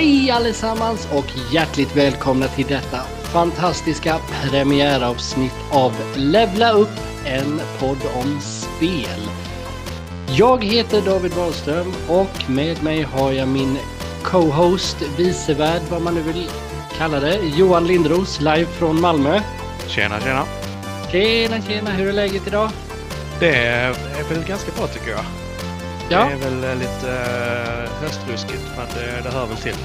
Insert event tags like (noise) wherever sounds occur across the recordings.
Hej allesammans och hjärtligt välkomna till detta fantastiska premiäravsnitt av Levla upp, en podd om spel. Jag heter David Wahlström och med mig har jag min co-host, vicevärd, vad man nu vill kalla det, Johan Lindros, live från Malmö. Tjena, tjena. Tjena, tjena, hur är läget idag? Det är, väl ganska bra tycker jag. Ja. Det är väl lite uh, höstruskigt, men det, det hör väl till.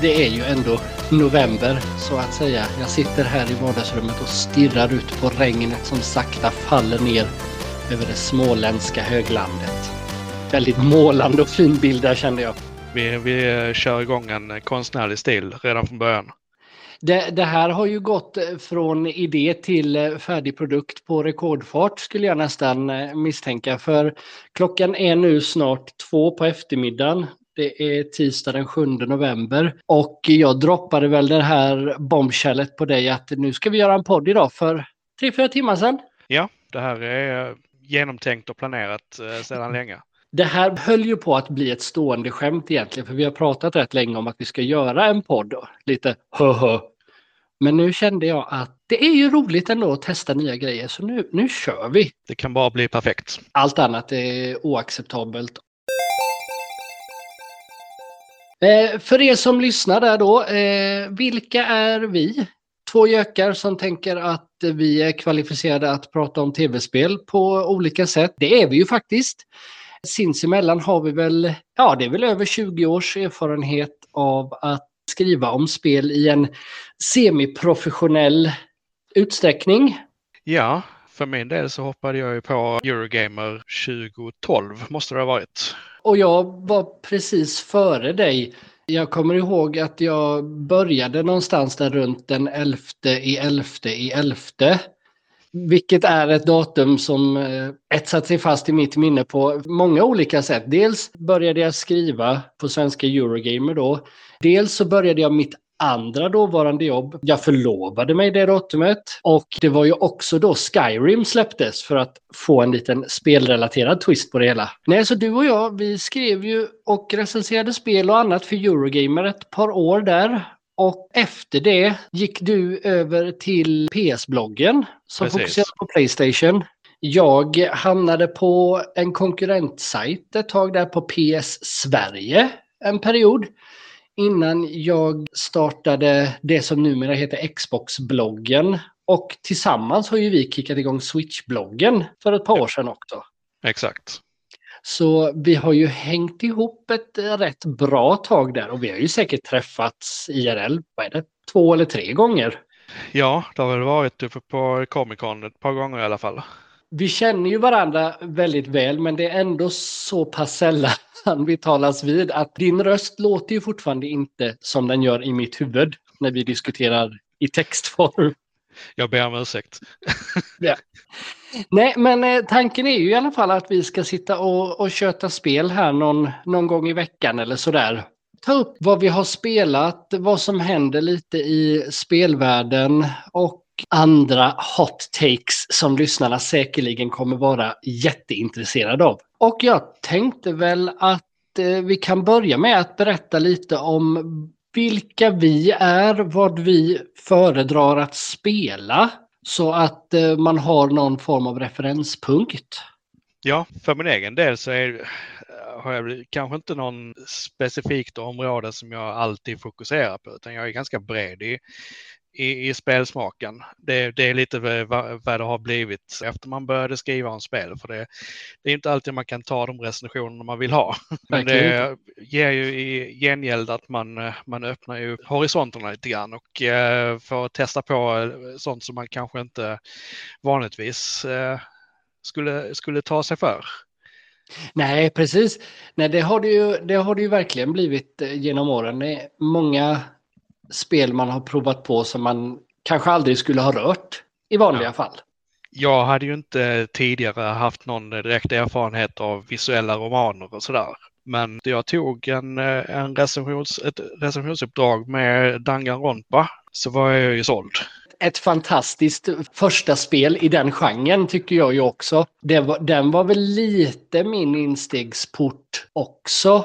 Det är ju ändå november så att säga. Jag sitter här i vardagsrummet och stirrar ut på regnet som sakta faller ner över det småländska höglandet. Väldigt målande och fin bild där kände jag. Vi, vi kör igång en konstnärlig stil redan från början. Det, det, här har ju gått eh, från idé till eh, färdig produkt på rekordfart skulle jag nästan eh, misstänka. För klockan är nu snart två på eftermiddagen. Det är tisdag den 7 november och jag droppade väl det här bombkället på dig att nu ska vi göra en podd idag för tre, fyra timmar sedan. Ja, det här är genomtänkt och planerat sedan länge. Det här höll ju på att bli ett stående skämt egentligen, för vi har pratat rätt länge om att vi ska göra en podd. Lite hö hö. Men nu kände jag att det är ju roligt ändå att testa nya grejer, så nu, nu kör vi. Det kan bara bli perfekt. Allt annat är oacceptabelt. Eh, för er som lyssnar där då, eh, vilka är vi? Två gökar som tänker att vi är kvalificerade att prata om tv-spel på olika sätt. Det är vi ju faktiskt. Sinsemellan har vi väl, ja det är väl över 20 års erfarenhet av att skriva om spel i en semiprofessionell utsträckning. Ja, för min del så hoppade jag ju på Eurogamer 2012 måste det ha varit. Och jag var precis före dig. Jag kommer ihåg att jag började någonstans där runt den 11 i 11 i 11. Vilket är ett datum som eh, etsat sig fast i mitt minne på många olika sätt. Dels började jag skriva på svenska Eurogamer då. Dels så började jag mitt andra dåvarande jobb. Jag förlovade mig det datumet. Och det var ju också då Skyrim släpptes för att få en liten spelrelaterad twist på det hela. Nej, så du och jag, vi skrev ju och recenserade spel och annat för Eurogamer ett par år där. Och efter det gick du över till PS-bloggen som Precis. fokuserar på Playstation. Jag hamnade på en konkurrentsajt ett tag där på PS Sverige en period. Innan jag startade det som numera heter Xbox-bloggen. Och tillsammans har ju vi kickat igång Switch-bloggen för ett par år sedan också. Exakt. Så vi har ju hängt ihop ett rätt bra tag där och vi har ju säkert träffats IRL, vad är det, två eller tre gånger. Ja, det har väl varit uppe på Comic Con ett par gånger i alla fall. Vi känner ju varandra väldigt väl men det är ändå så pass sällan (laughs) vi talas vid att din röst låter ju fortfarande inte som den gör i mitt huvud när vi diskuterar i textform. Jag ber om ursäkt. ja. (laughs) Nej, men eh, tanken är ju i alla fall att vi ska sitta och, och köta spel här någon, någon gång i veckan eller sådär. Ta upp vad vi har spelat, vad som händer lite i spelvärlden och andra hot takes som lyssnarna säkerligen kommer vara jätteintresserade av. Och jag tänkte väl att eh, vi kan börja med att berätta lite om vilka vi är, vad vi föredrar att spela så att eh, man har någon form av referenspunkt. Ja, för min egen del så är, har jag kanske inte någon specifikt område som jag alltid fokuserar på, utan jag är ganska bred i, i, i spelsmaken. Det, det är lite vad, vad det har blivit efter man började skriva om spel. För det, det är inte alltid man kan ta de recensioner man vill ha. (laughs) Men det ger ju i gengäld att man, man öppnar ju horisonterna lite grann och eh, får testa på sånt som man kanske inte vanligtvis eh, skulle, skulle ta sig för. Nej, precis. Nej, det har det ju, det har det ju verkligen blivit genom åren. Många spel man har provat på som man kanske aldrig skulle ha rört i vanliga ja. fall. Jag hade ju inte tidigare haft någon direkt erfarenhet av visuella romaner och sådär. Men jag tog en, en recensions, ett recensionsuppdrag med Danganronpa så var jag ju såld. Ett fantastiskt första spel i den genren tycker jag ju också. Det var, den var väl lite min instegsport också.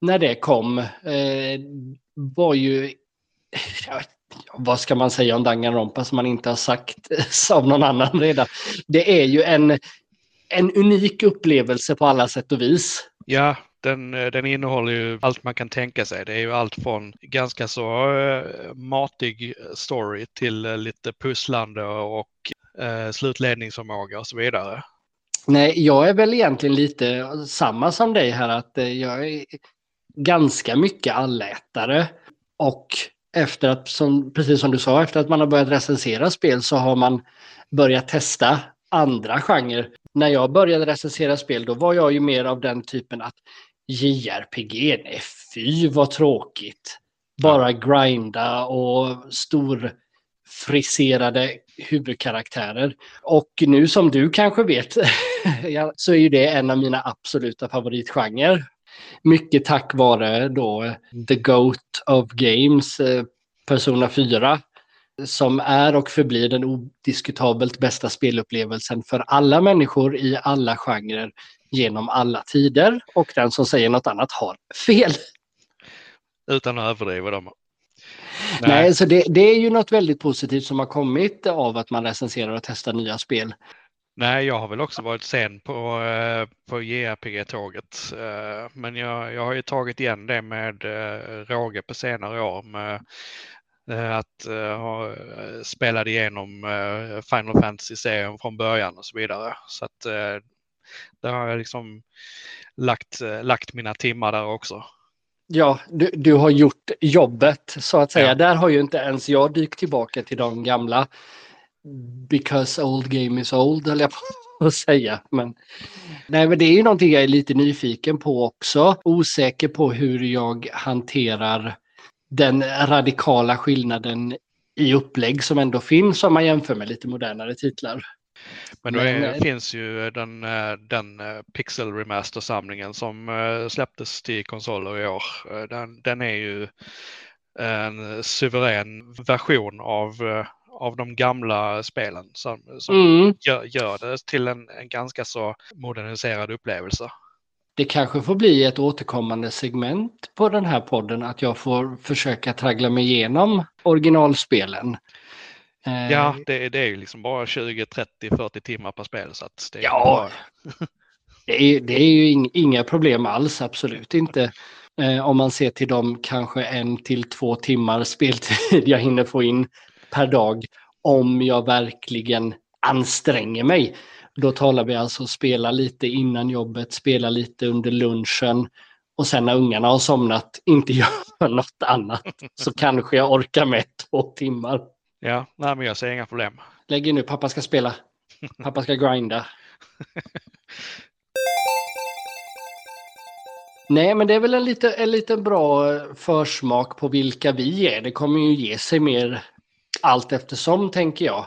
När det kom eh, var ju... Vad ska man säga om Danganronpa som man inte har sagt (laughs) av någon annan redan? Det är ju en, en unik upplevelse på alla sätt och vis. Ja, den, den innehåller ju allt man kan tänka sig. Det är ju allt från ganska så uh, matig story till lite pusslande och slutledningsförmåga och så vidare. Nej, jag är väl egentligen lite samma som dig här att jag ganska mycket allätare. Och efter att, som, precis som du sa, efter att man har börjat recensera spel så har man börjat testa andra genrer. När jag började recensera spel då var jag ju mer av den typen att JRPG, nej fy vad tråkigt. Bara grinda och stor friserade huvudkaraktärer. Och nu som du kanske vet (laughs) så är ju det en av mina absoluta favoritgenrer. Mycket tack vare då The Goat of Games, eh, Persona 4, som är och förblir den odiskutabelt bästa spelupplevelsen för alla människor i alla genrer genom alla tider. Och den som säger något annat har fel. Utan att överdriva dem. Nej, Nej så det, det, är ju något väldigt positivt som har kommit av att man recenserar och testar nya spel. Nej, jag har väl också varit sen på, eh, på JRPG-tåget. Eh, men jag, jag har ju tagit igen det med eh, råge på senare år med att ha spelat igenom Final Fantasy-serien från början och så vidare. Så att där har jag liksom lagt, lagt mina timmar där också. Ja, du, du har gjort jobbet så att säga. Ja. Där har ju inte ens jag dykt tillbaka till de gamla because old game is old, höll jag på (laughs) att säga. Men, nej, men det är ju någonting jag är lite nyfiken på också. Osäker på hur jag hanterar den radikala skillnaden i upplägg som ändå finns om man jämför med lite modernare titlar. Men då är, Men, finns ju den, eh, den eh, Pixel Remaster-samlingen som eh, släpptes till konsoler i år. Den, den är ju en suverän version av av de gamla spelen som, som mm. gör, gör, det till en, en ganska så moderniserad upplevelse. Det kanske får bli ett återkommande segment på den här podden att jag får försöka traggla mig igenom originalspelen. Ja, eh, det, det är ju liksom bara 20, 30, 40 timmar per spel. Så att det är ja, det, är, det är ju inga problem alls, absolut inte. Eh, om man ser till de kanske en till två timmar speltid (laughs) jag hinner få in per dag om jag verkligen anstränger mig. Då talar vi alltså spela lite innan jobbet, spela lite under lunchen och sen när ungarna har somnat inte (laughs) göra något annat så kanske jag orkar med två timmar. Ja, nej, men jag ser inga problem. Lägg in nu, pappa ska spela. (laughs) Pappa ska grinda. Nej, men det är väl en lite, en lite bra försmak på vilka vi är. Det kommer ju ge sig mer allt eftersom, tänker jag.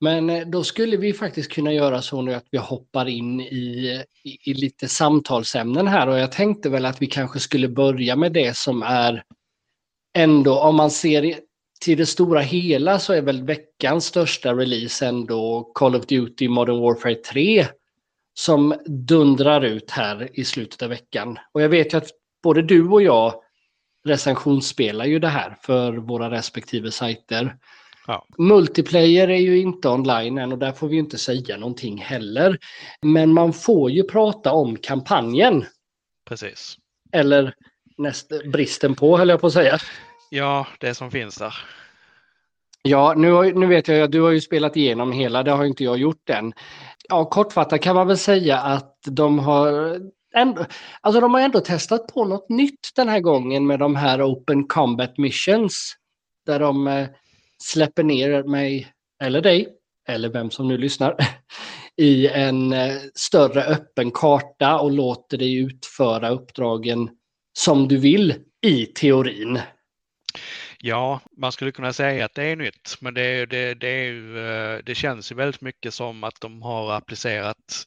Men eh, då skulle vi faktiskt kunna göra så nu att vi hoppar in i, i, i, lite samtalsämnen här och jag tänkte väl att vi kanske skulle börja med det som är ändå, om man ser till det stora hela så är väl veckans största release ändå Call of Duty Modern Warfare 3 som dundrar ut här i slutet av veckan. Och jag vet ju att både du och jag recensionsspelar ju det här för våra respektive sajter. Ja. Multiplayer är ju inte online än och där får vi inte säga någonting heller. Men man får ju prata om kampanjen. Precis. Eller näst, bristen på, höll jag på att säga. Ja, det som finns där. Ja, nu, nu vet jag att du har ju spelat igenom hela, det har inte jag gjort än. Ja, kortfattat kan man väl säga att de har ändå, alltså de har ändå testat på något nytt den här gången med de här Open Combat Missions. Där de eh, släpper ner mig, eller dig, eller vem som nu lyssnar, (laughs) i en eh, större öppen karta och låter dig utföra uppdragen som du vill i teorin. Ja, man skulle kunna säga att det är nytt, men det, det, det, är, eh, det känns ju väldigt mycket som att de har applicerat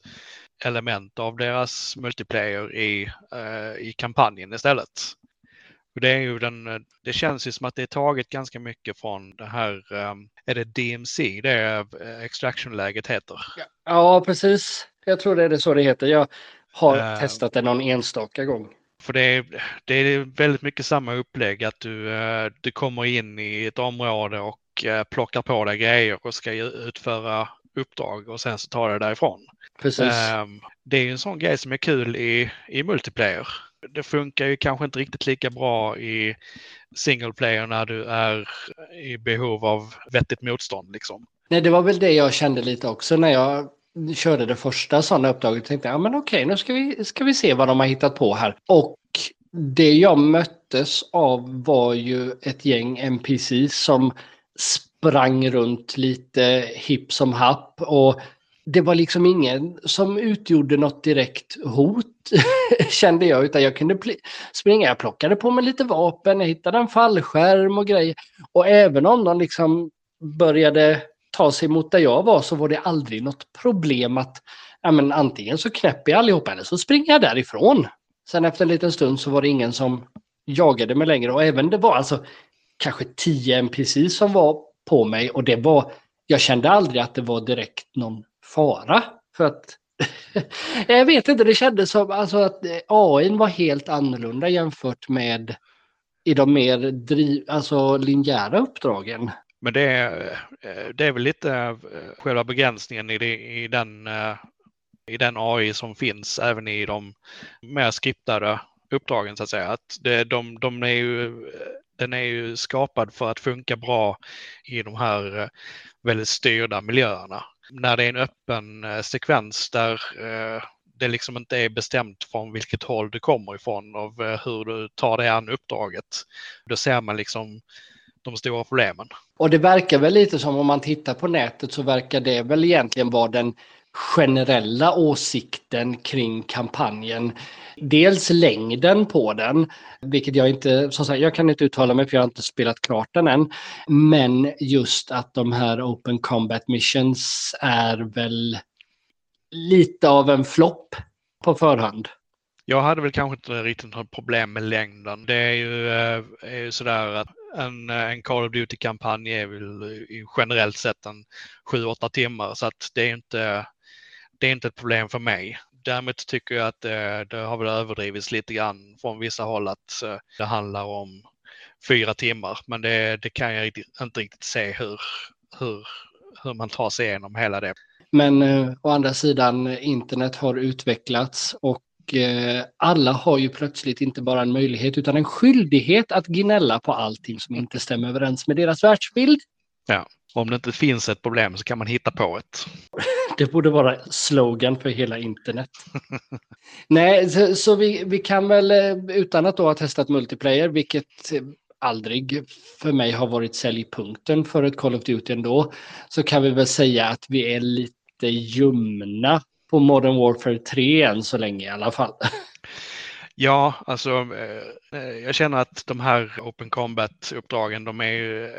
element av deras multiplayer i, eh, i kampanjen istället. Det, är ju den, det känns ju som att det är taget ganska mycket från det här, um, är det DMC, det är eh, extraction-läget heter? Ja, precis. Jag tror det är det så det heter. Jag har uh, testat det någon enstaka gång. För det är, det är väldigt mycket samma upplägg att du, eh, du kommer in i ett område och eh, plockar på dig grejer och ska utföra uppdrag och sen så tar det därifrån. Precis. Um, det är ju en sån grej som är kul i, i multiplayer. Det funkar ju kanske inte riktigt lika bra i single player när du är i behov av vettigt motstånd liksom. Nej, det var väl det jag kände lite också när jag körde det första sådana uppdraget. Tänkte ja men okej, nu ska vi, ska vi se vad de har hittat på här. Och det jag möttes av var ju ett gäng NPCs som sprang runt lite hipp som happ. Och det var liksom ingen som utgjorde något direkt hot (laughs) kände jag. Utan jag kunde springa. Jag plockade på mig lite vapen, jag hittade en fallskärm och grejer. Och även om de liksom började ta sig mot där jag var så var det aldrig något problem att ja, men antingen så knäpper jag allihopa eller så springer jag därifrån. Sen efter en liten stund så var det ingen som jagade mig längre och även det var alltså kanske tio NPC som var på mig och det var, jag kände aldrig att det var direkt någon fara. För att (laughs) jag vet inte, det kändes som alltså, att AI var helt annorlunda jämfört med i de mer driv, alltså linjära uppdragen. Men det är, eh, det är väl lite eh, själva begränsningen i, det, i, den, eh, i den AI som finns även i de mer skriptade uppdragen så att säga. Att det, de, de är ju, den är ju skapad för att funka bra i de här väldigt styrda miljöerna. När det är en öppen eh, sekvens där eh, det liksom inte är bestämt från vilket håll du kommer ifrån och eh, hur du tar dig an uppdraget. Då ser man liksom de stora problemen. Och det verkar väl lite som om man tittar på nätet så verkar det väl egentligen vara den generella åsikten kring kampanjen. Dels längden på den, vilket jag inte, som sagt, jag kan inte uttala mig för jag har inte spelat klart den än. Men just att de här Open Combat Missions är väl lite av en flopp på förhand. Jag hade väl kanske inte riktigt något problem med längden. Det är ju, eh, är ju sådär att en, eh, en Call of Duty-kampanj är väl eh, generellt sett en 7-8 timmar så att det är inte, det är inte ett problem för mig. Däremot tycker jag att det, det har väl överdrivits lite grann från vissa håll att eh, det handlar om fyra timmar, men det, det kan jag inte riktigt se hur, hur, hur man tar sig igenom hela det. Men eh, å andra sidan, internet har utvecklats och Eh, alla har ju plötsligt inte bara en möjlighet utan en skyldighet att gnälla på allting som inte stämmer överens med deras världsbild. Ja, om det inte finns ett problem så kan man hitta på ett. (laughs) Det borde vara slogan för hela internet. (laughs) Nej, så, så, vi, vi kan väl eh, utan att då ha testat multiplayer, vilket aldrig för mig har varit säljpunkten för ett Call of Duty ändå, så kan vi väl säga att vi är lite ljumna på Modern Warfare 3 än så länge i alla fall. (laughs) Ja, alltså eh, eh, jag känner att de här Open Combat-uppdragen, de är ju eh,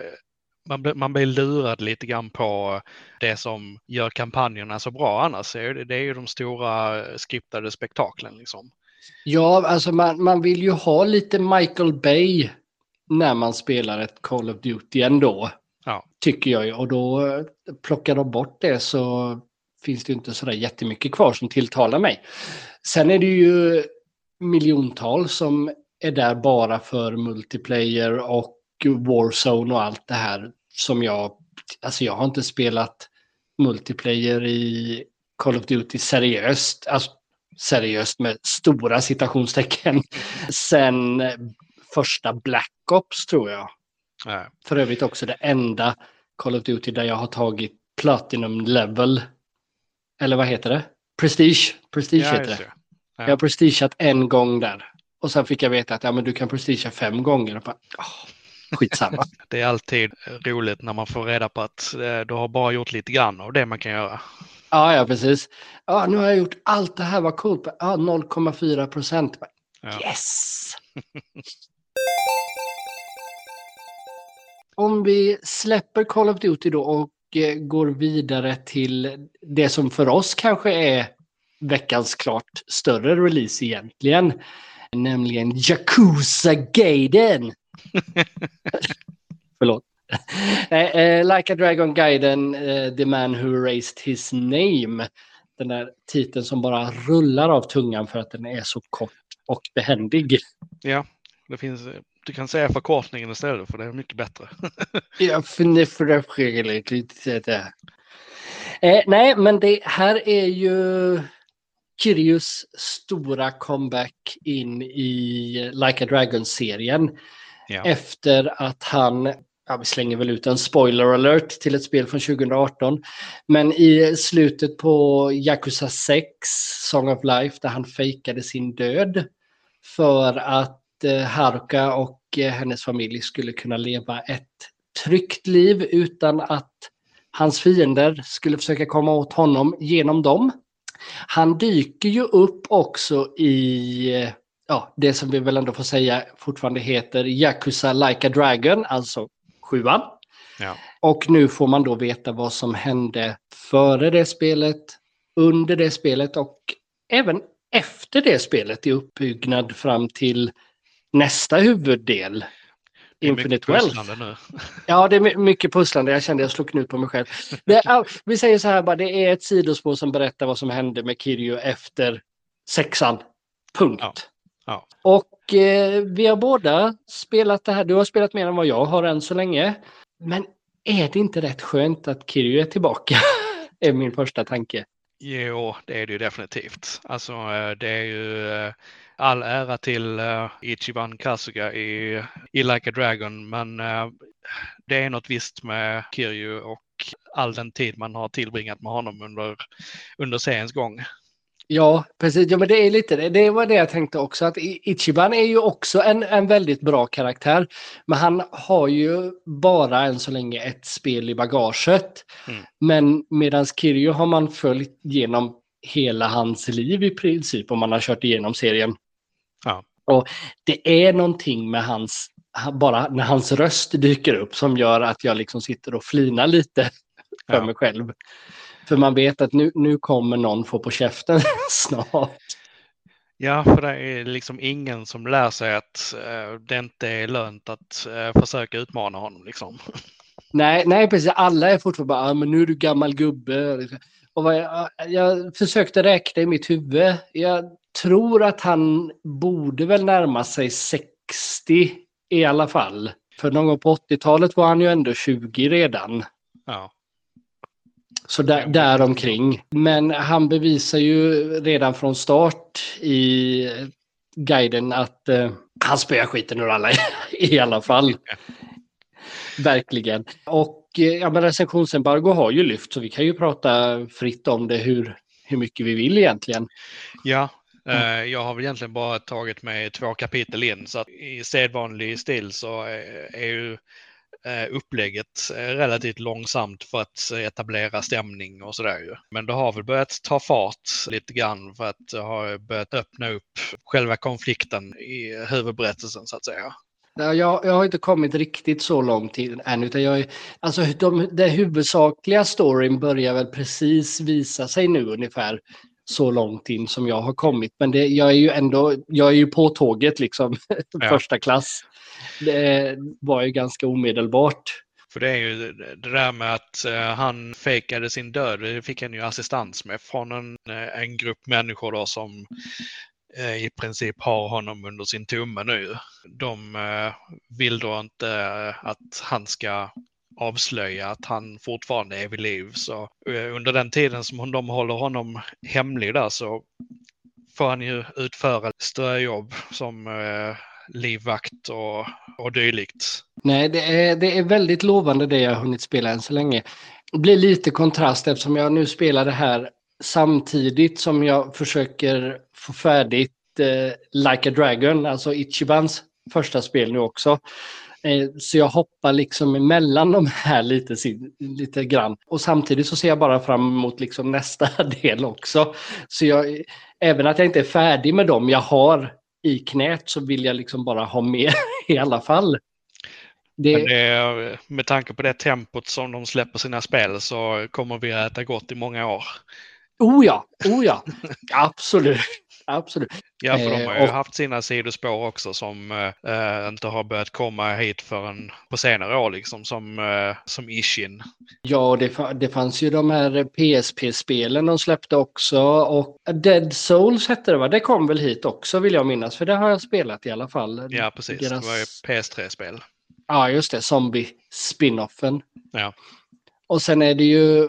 man, blir, man blir lurad lite grann på det som gör kampanjerna så bra annars. Det är ju de stora skriptade spektaklen liksom. Ja, alltså man, man vill ju ha lite Michael Bay när man spelar ett Call of Duty ändå. Ja. Tycker jag ju. Och då plockar de bort det så finns det inte sådär jättemycket kvar som tilltalar mig. Sen är det ju miljontals som är där bara för multiplayer och Warzone och allt det här som jag, alltså jag har inte spelat multiplayer i Call of Duty seriöst, alltså seriöst med stora citationstecken, (laughs) sen första Black Ops tror jag. Nej. För övrigt också det enda Call of Duty där jag har tagit Platinum level eller vad heter det? Prestige. Prestige ja, heter det. det. Ja. Jag har prestigeat en gång där. Och sen fick jag veta att ja, men du kan prestigea fem gånger. Och bara, oh, skitsamma. (laughs) det är alltid roligt när man får reda på att eh, du har bara gjort lite grann av det man kan göra. Ja, ja precis. Ja, nu har jag gjort allt det här, vad coolt. Ja, 0,4 procent. Ja. Yes! (laughs) Om vi släpper Call of Duty då och Eh, går vidare till det som för oss kanske är veckans klart större release egentligen. Nämligen Yakuza Gaiden. (laughs) Förlåt. uh, like a Dragon Gaiden, uh, The Man Who Raised His Name. Den där titeln som bara rullar av tungan för att den är så kort och behändig. Ja, det finns, du kan säga förkortningen istället för det är mycket bättre. (laughs) För det lite. Eh, nej, men det här är ju Kirius stora comeback in i Like a Dragon-serien. Ja. Efter att han, ja, vi slänger väl ut en spoiler alert till ett spel från 2018. Men i slutet på Yakuza 6, Song of Life, där han fejkade sin död. För att eh, Haruka och eh, hennes familj skulle kunna leva ett tryggt liv utan att hans fiender skulle försöka komma åt honom genom dem. Han dyker ju upp också i eh, ja, det som vi väl ändå får säga fortfarande heter Yakuza Like a Dragon, alltså sjuan. Ja. Och nu får man då veta vad som hände före det spelet, under det spelet och även efter det spelet i uppbyggnad fram till nästa huvuddel. Infinite Wealth. Nu. (laughs) Ja, det är mycket pusslande. Jag kände att jag slog knut på mig själv. Det, vi säger så här bara, det är ett sidospår som berättar vad som hände med Kirjo efter sexan. Punkt. Ja. Ja. Och eh, vi har båda spelat det här. Du har spelat mer än vad jag har än så länge. Men är det inte rätt skönt att Kirjo är tillbaka? (laughs) är min första tanke. Jo, det är det ju definitivt. Alltså eh, det är ju eh, all ära till uh, Ichiban Kasuga i, i Like a Dragon, men det är något visst med Kiryu och all den tid man har tillbringat med honom under, under seriens gång. Ja, precis. Ja, men det är lite det. Det var det jag tänkte också. Att Ichiban är ju också en, en väldigt bra karaktär. Men han har ju bara än så länge ett spel i bagaget. Mm. Men medan Kiryu har man följt genom hela hans liv i princip om man har kört igenom serien. Ja. Och det är någonting med hans, bara när hans röst dyker upp som gör att jag liksom sitter och flinar lite för ja. mig själv. För man vet att nu, nu kommer någon få på käften (laughs) snart. Ja, för det är liksom ingen som lär sig att uh, det inte är lönt att uh, försöka utmana honom. Liksom. (laughs) Nej, nej, precis. Alla är fortfarande bara, ah, men nu är du gammal gubbe. Och jag, jag försökte räkna i mitt huvud. Jag tror att han borde väl närma sig 60 i alla fall. För någon gång på 80-talet var han ju ändå 20 redan. Ja. Så där, där omkring. Men han bevisar ju redan från start i guiden att eh, han spöar skiten ur alla (laughs) i alla fall. (laughs) Verkligen. Och eh, ja, men recensionsembargo har ju lyft så vi kan ju prata fritt om det hur, hur mycket vi vill egentligen. Ja, Mm. Jag har väl egentligen bara tagit mig två kapitel in så att i sedvanlig stil så är ju eh, Eh, upplägget eh, relativt långsamt för att eh, etablera stämning och sådär ju. Men det har väl börjat ta fart lite grann för att det har börjat öppna upp själva konflikten i huvudberättelsen så att säga. Jag, jag har inte kommit riktigt så långt än. Utan jag, alltså de, den huvudsakliga storyn börjar väl precis visa sig nu ungefär så långt in som jag har kommit. Men det, jag är ju ändå, jag är ju på tåget liksom, (laughs) ja. första klass. Det var ju ganska omedelbart. För det är ju det där med att uh, han fejkade sin död, det fick han ju assistans med från en, eh, en grupp människor då som uh, i princip har honom under sin tumme nu. De vill då inte att han ska avslöja att han fortfarande är vid liv. Så eh, under den tiden som de håller honom hemlig där så får han ju utföra ströjobb som eh, livvakt och, och dylikt. Nej, det är, det är väldigt lovande det jag har hunnit spela än så länge. Det blir lite kontrast eftersom jag nu spelar det här samtidigt som jag försöker få färdigt eh, Like a Dragon, alltså Ichibans första spel nu också. Eh, så jag hoppar liksom emellan de här lite, lite grann. Och samtidigt så ser jag bara fram emot liksom nästa (laughs) del också. Så jag, även att jag inte är färdig med dem jag har i knät så vill jag liksom bara ha mer (laughs) i alla fall. Det... det... med tanke på det tempot som de släpper sina spel så kommer vi att äta gott i många år. Oh ja, oh ja, (laughs) absolut. Absolut. Ja, för de Eh, har ju och- haft sina sidospår också som eh, inte har börjat komma hit förrän på senare år, liksom som, eh, som Ishin. Ja, det, det fanns ju de här PSP-spelen de släppte också. Och Dead Souls hette det va? Det kom väl hit också vill jag minnas. För det har jag spelat i alla fall. Ja, precis. Deras- Det var ju PS3-spel. Ja, just det. Zombie-spinoffen. Ja. Och sen är det ju...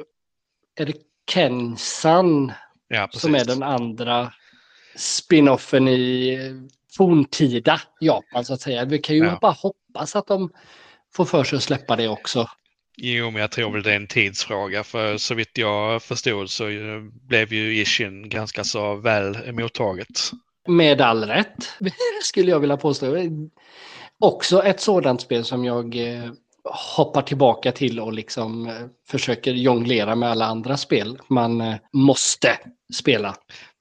Är det Kensan Ja, som är den andra spinoffen i forntida Japan så att säga. Vi kan ju Ja. bara hoppas att de får för sig att släppa det också. Jo, men jag tror väl det är en tidsfråga. För så vitt jag förstod så blev ju Ishin ganska så väl mottaget. Med all rätt, (laughs) skulle jag vilja påstå. Också ett sådant spel som jag eh, hoppar tillbaka till och liksom eh, försöker jonglera med alla andra spel man eh, måste spela.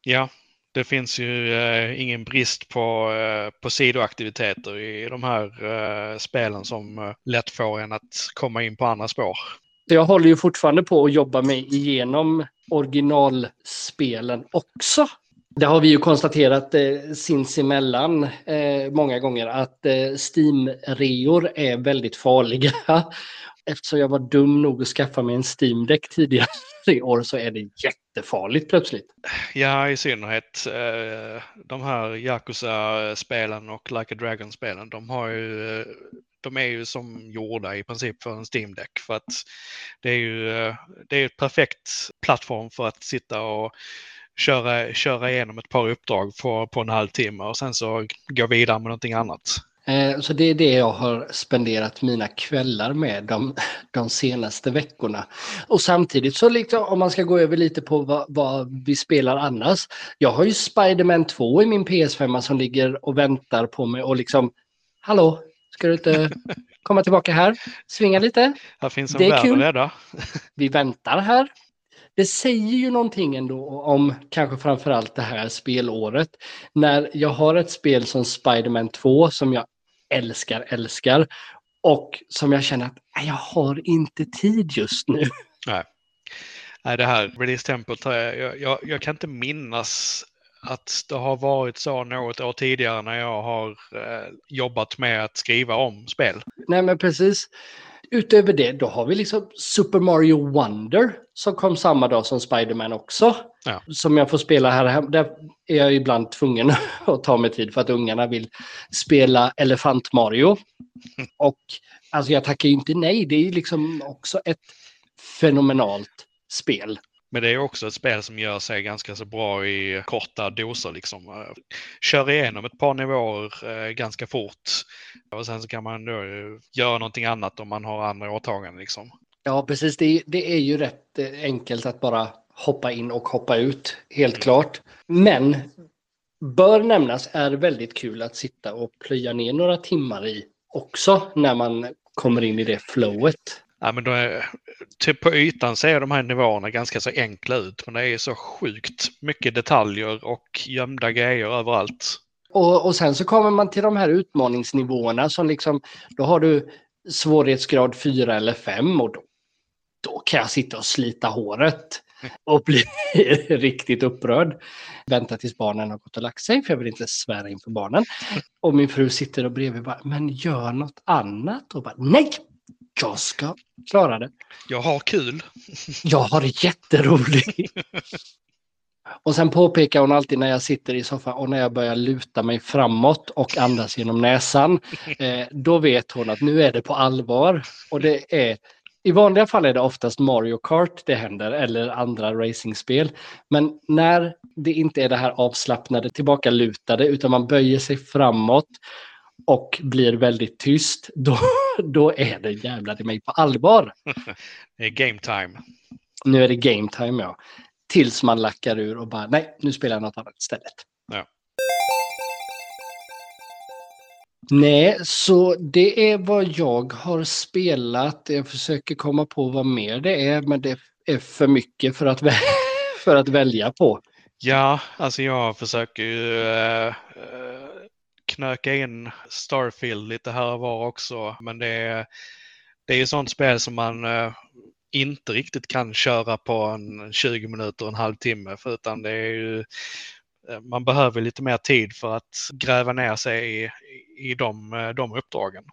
Ja, det finns ju eh, ingen brist på, eh, på sidoaktiviteter i de här eh, spelen som eh, lätt får en att komma in på andra spår. Jag håller ju fortfarande på att jobba mig igenom originalspelen också. Det har vi ju konstaterat eh, sinsemellan eh, många gånger att eh, Steam-reor är väldigt farliga. Eftersom jag var dum nog att skaffa mig en Steam Deck tidigare (laughs) i år så är det jättefarligt plötsligt. Ja, i synnerhet eh, de här Yakuza-spelen och Like a Dragon-spelen. De, har ju, eh, de är ju som gjorda i princip för en Steam Deck. För att det är ju eh, det är ett perfekt plattform för att sitta och köra, köra igenom ett par uppdrag på, på en halvtimme och sen så gå vidare med någonting annat. Eh, Så det är det jag har spenderat mina kvällar med de, de senaste veckorna. Och samtidigt så liksom, om man ska gå över lite på vad, vad vi spelar annars. Jag har ju Spider-Man 2 i min PS5 som ligger och väntar på mig och liksom Hallå, ska du inte (laughs) komma tillbaka här? Svinga lite? Här finns en Det är kul. rädda. (laughs) Vi väntar här. Det säger ju någonting ändå om kanske framförallt det här spelåret. När jag har ett spel som Spider-Man 2 som jag älskar, älskar och som jag känner att "Nej, jag har inte tid just nu. (laughs) Nej, det här release-tempot, har jag, jag, jag, jag kan inte minnas att det har varit så något år tidigare när jag har eh, jobbat med att skriva om spel. Nej men precis. Utöver det, då har vi liksom Super Mario Wonder som kom samma dag som Spider-Man också. Ja. Som jag får spela här. Där är jag ibland tvungen (laughs) att ta mig tid för att ungarna vill spela Elefant Mario. (laughs) Och alltså jag tackar ju inte nej. Det är liksom också ett fenomenalt spel. Men det är också ett spel som gör sig ganska så bra i korta doser. Liksom. Eh, Kör igenom ett par nivåer eh, ganska fort. Och sen så kan man då eh, göra någonting annat om man har andra åtaganden. Liksom. Ja, precis. Det är, det är ju rätt enkelt att bara hoppa in och hoppa ut, helt Mm. klart. Men bör nämnas är väldigt kul att sitta och plöja ner några timmar i också när man kommer in i det flowet. Ja, men är, typ på ytan ser de här nivåerna ganska så enkla ut. Men det är så sjukt mycket detaljer och gömda grejer överallt. Och, och sen så kommer man till de här utmaningsnivåerna som liksom, då har du svårighetsgrad 4 eller 5 och då, då kan jag sitta och slita håret och bli (laughs) riktigt upprörd. Vänta tills barnen har gått och lagt sig för jag vill inte svära inför barnen. Och min fru sitter och bredvid bara, men gör något annat. Och bara, nej, jag ska klara det. Jag har kul. Jag har jätteroligt. (laughs) Och sen påpekar hon alltid när jag sitter i soffan och när jag börjar luta mig framåt och andas genom näsan. (laughs) Eh, då vet hon att nu är det på allvar. Och det är, I vanliga fall är det oftast Mario Kart det händer eller andra racingspel. Men när det inte är det här avslappnade, tillbakalutade, utan man böjer sig framåt och blir väldigt tyst, (laughs) då, då är det jävlar i mig på allvar. (laughs) Det är game time. Nu är det game time, ja. Tills man lackar ur och bara, nej, nu spelar jag något annat istället. Ja. Nej, så det är vad jag har spelat. Jag försöker komma på vad mer det är, men det är för mycket för att, (laughs) för att välja på. Ja, alltså jag försöker ju eh, eh, snöka in Starfield lite här och var också. Men det är, det är ju sånt spel som man eh, inte riktigt kan köra på en 20 minuter, en halvtimme. För utan det är ju eh, man behöver lite mer tid för att gräva ner sig i, i de, eh, de uppdragen.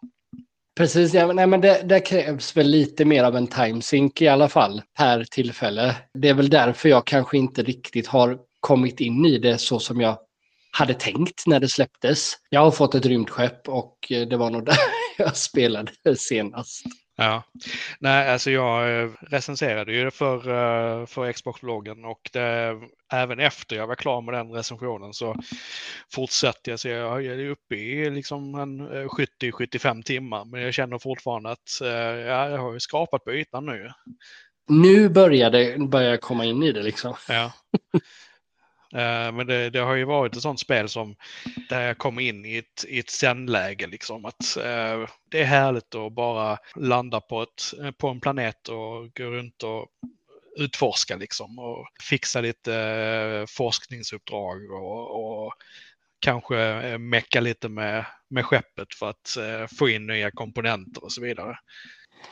Precis, ja, nej, men det, det, krävs väl lite mer av en timesync i alla fall per tillfälle. Det är väl därför jag kanske inte riktigt har kommit in i det så som jag hade tänkt när det släpptes. Jag har fått ett rymdskepp och det var nog (laughs) där jag spelade senast. Ja, nej, alltså jag eh, recenserade ju för, eh, för Xbox-bloggen och det, även efter jag var klar med den recensionen så fortsätter jag. Så jag är uppe i liksom en 70-75 eh, timmar, men jag känner fortfarande att ja, jag har ju skrapat på ytan nu. Nu börjar det börjar komma in i det liksom. Ja. (laughs) Eh, men det, det, har ju varit ett sånt spel som där jag kom in i ett, i ett zen-läge. Liksom, att, eh, det är härligt att bara landa på, ett, eh, på en planet och gå runt och utforska liksom, och fixa lite eh, forskningsuppdrag och, och kanske mecka lite med, med skeppet för att få in nya komponenter och så vidare.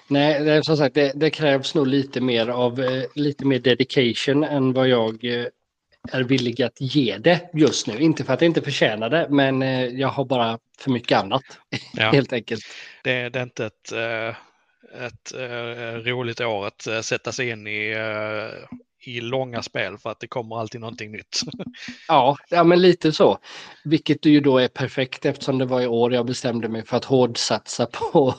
Nej, det, som sagt, det, det, krävs nog lite mer av lite mer dedication än vad jag är villig att ge det just nu. Inte för att jag inte förtjänar det, men eh, jag har bara för mycket annat. (laughs) Ja. Helt enkelt. Det, det är inte ett, eh, ett, ett eh, roligt år att sätta sig in i, i långa spel för att det kommer alltid någonting nytt. (laughs) ja, ja, men lite så. Vilket ju då är perfekt eftersom det var i år jag bestämde mig för att hårdsatsa på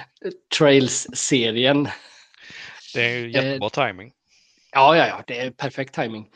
(laughs) Trails-serien. Det är jättebra eh, timing. Ja, ja, ja, det är perfekt timing.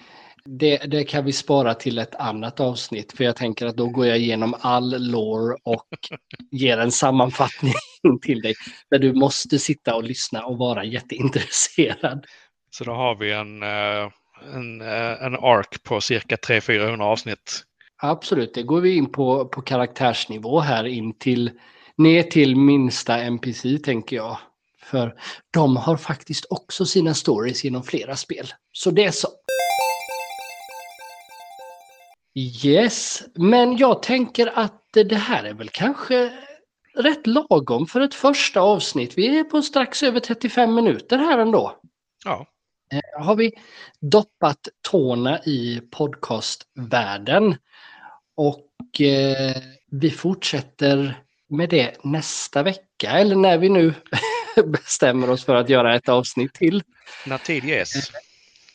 Det, det, kan vi spara till ett annat avsnitt för jag tänker att då går jag igenom all lore och (laughs) ger en sammanfattning till dig där du måste sitta och lyssna och vara jätteintresserad. Så då har vi en, eh, en, eh, en ark på cirka 300-400 avsnitt. Absolut, det går vi in på, på karaktärsnivå här in till ner till minsta NPC tänker jag. För de har faktiskt också sina stories genom flera spel. Så det är så. Yes, men jag tänker att det här är väl kanske rätt lagom för ett första avsnitt. Vi är på strax över 35 minuter här ändå. Ja. Eh, har vi doppat tårna i podcastvärlden och eh, vi fortsätter med det nästa vecka eller när vi nu (laughs) bestämmer oss för att göra ett avsnitt till. När tid ges.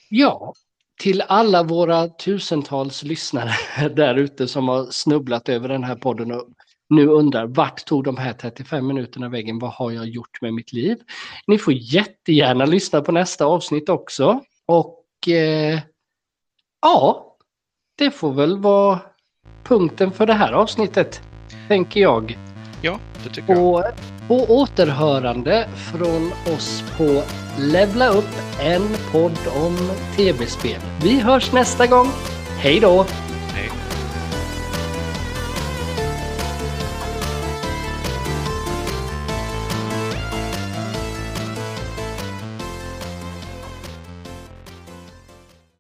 Ja, till alla våra tusentals lyssnare (laughs) där ute som har snubblat över den här podden och nu undrar vart tog de här 35 minuterna vägen? Vad har jag gjort med mitt liv? Ni får jättegärna lyssna på nästa avsnitt också. Och eh, ja, det får väl vara punkten för det här avsnittet, tänker jag. Ja, det tycker jag. På återhörande från oss på Levla upp, en podd om tv-spel. Vi hörs nästa gång. Hej då!